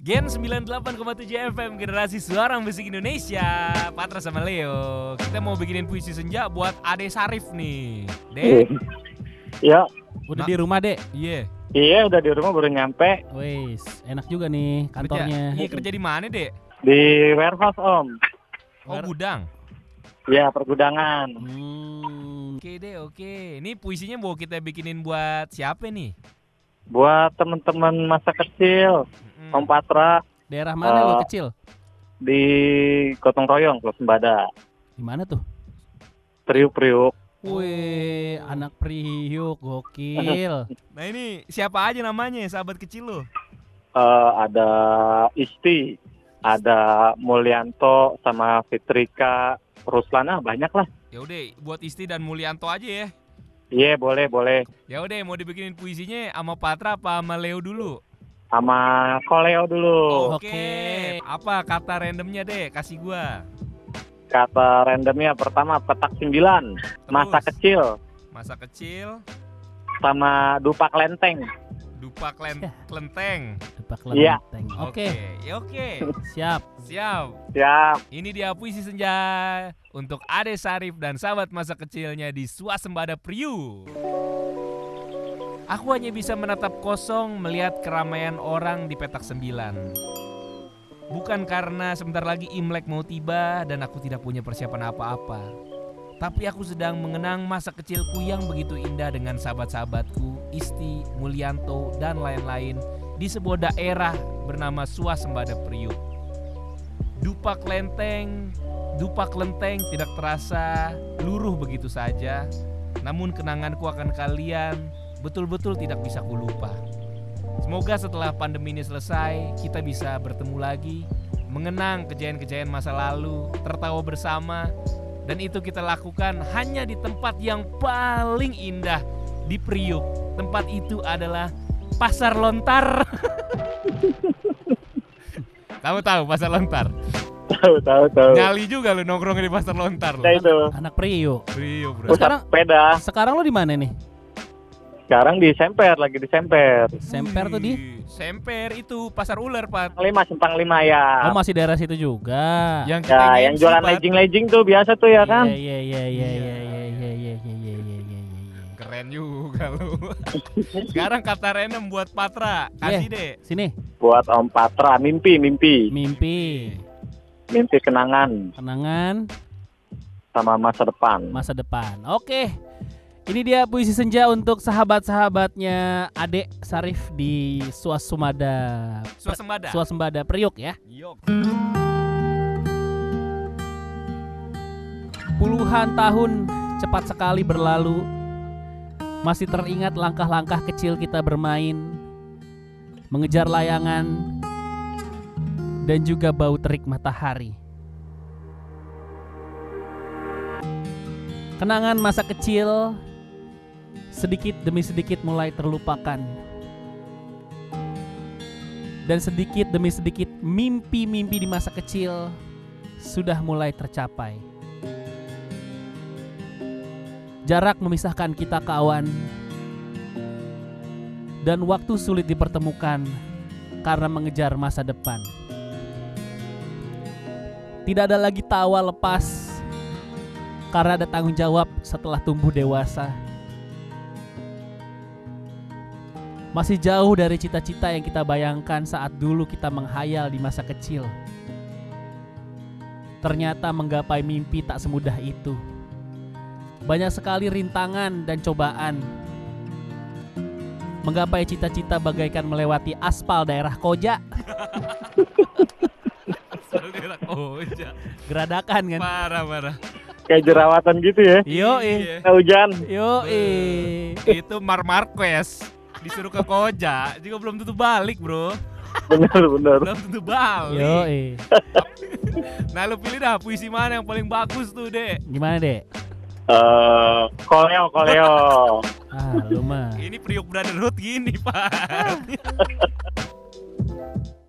Gen 98,7 FM Generasi Suara Musik Indonesia Patra sama Leo Kita mau bikinin puisi senja buat Ade Sarif nih Dek Ya, Udah Nah. di rumah, Dek. Iya iya udah di rumah baru nyampe Wis, enak juga nih kantornya. Iya kerja di mana dek? di warehouse Om. Oh gudang Ya, pergudangan. Hmm, Oke deh oke Ini puisinya mau kita bikinin buat siapa nih? Buat teman-teman masa kecil, Om Patra daerah mana lo Eh, kecil? di Gotong Royong, Pulau Sembada. Di mana tuh? Priuk-priuk. Wih, anak Priuk, gokil. Nah ini siapa aja namanya sahabat kecil lo? Eh, ada Isti, ada Mulyanto sama Fitrika, Ruslana banyak lah. Ya udah buat Isti dan Mulyanto aja ya Iya, boleh, boleh. Ya udah mau dibikinin puisinya sama Patra apa sama Leo dulu? Sama Koleo dulu. Oke. Oke. Apa kata randomnya deh? Kasih gua. Kata randomnya pertama petak 9, masa Terus, kecil Masa kecil. sama dupak lenteng. Dupa klen klenteng. Depak Iya. lenteng. Oke, Ya oke. siap. Siap. Siap. Ini dia puisi senja untuk Ade Sarif dan sahabat masa kecilnya di Suasembada Priu. Aku hanya bisa menatap kosong melihat keramaian orang di petak sembilan. Bukan karena sebentar lagi Imlek mau tiba dan aku tidak punya persiapan apa-apa. Tapi aku sedang mengenang masa kecilku yang begitu indah dengan sahabat-sahabatku, Isti, Mulyanto, dan lain-lain di sebuah daerah bernama Suasembada Priuk. Dupa Klenteng, Dupa Klenteng tidak terasa luruh begitu saja. Namun kenanganku akan kalian betul-betul tidak bisa kulupa. Semoga setelah pandemi ini selesai, kita bisa bertemu lagi, mengenang kejayaan-kejayaan masa lalu, tertawa bersama, dan itu kita lakukan hanya di tempat yang paling indah di Priuk. Tempat itu adalah Pasar Lontar. Kamu tahu Pasar Lontar? Tahu, tahu, tahu. Nyali juga lu nongkrong di pasar lontar lu. Ya itu, Anak Priuk. Rio, bro. Pusat sekarang- sepeda. Sekarang lo di mana nih? Sekarang di Semper, lagi di Semper. Semper tuh di? Semper itu pasar ular, Pak. Lima simpang lima ya. Oh, masih daerah situ juga. Yang Ya, yang jualan legging-legging tuh biasa tuh ya kan. Iya, iya, iya, iya, iya, iya, iya, iya, iya, iya, iya, iya, iya. Keren juga lu. Sekarang kata random buat Patra. Kasih deh. Sini, Buat Om Patra, mimpi, mimpi. mimpi, Mimpi kenangan kenangan sama masa depan. masa depan. Oke. Ini dia puisi senja untuk sahabat-sahabatnya Adek Sarif di Suasembada. Suasembada. Suasembada Priuk ya. Yok. Puluhan tahun cepat sekali berlalu. Masih teringat langkah-langkah kecil kita bermain, mengejar layangan, dan juga bau terik matahari. Kenangan masa kecil sedikit demi sedikit mulai terlupakan. Dan sedikit demi sedikit mimpi-mimpi di masa kecil sudah mulai tercapai. Jarak memisahkan kita kawan dan waktu sulit dipertemukan karena mengejar masa depan. Tidak ada lagi tawa lepas karena ada tanggung jawab setelah tumbuh dewasa. Masih jauh dari cita-cita yang kita bayangkan saat dulu kita menghayal di masa kecil. Ternyata menggapai mimpi tak semudah itu. Banyak sekali rintangan dan cobaan. Menggapai cita-cita bagaikan melewati aspal daerah Koja, ja. geradakan kan. parah parah. Kayak jerawatan gitu ya. Yo Iya. Hujan. yo Itu Mar Marquez disuruh ke Koja juga belum tentu balik, Bro. Bener, bener. Belum tentu balik. yo Nah, lu pilih dah puisi mana yang paling bagus tuh, Dek. Gimana dek? Eh, koleo, koleo. Ah lu mah. Ini Priuk Brotherhood gini, Pak.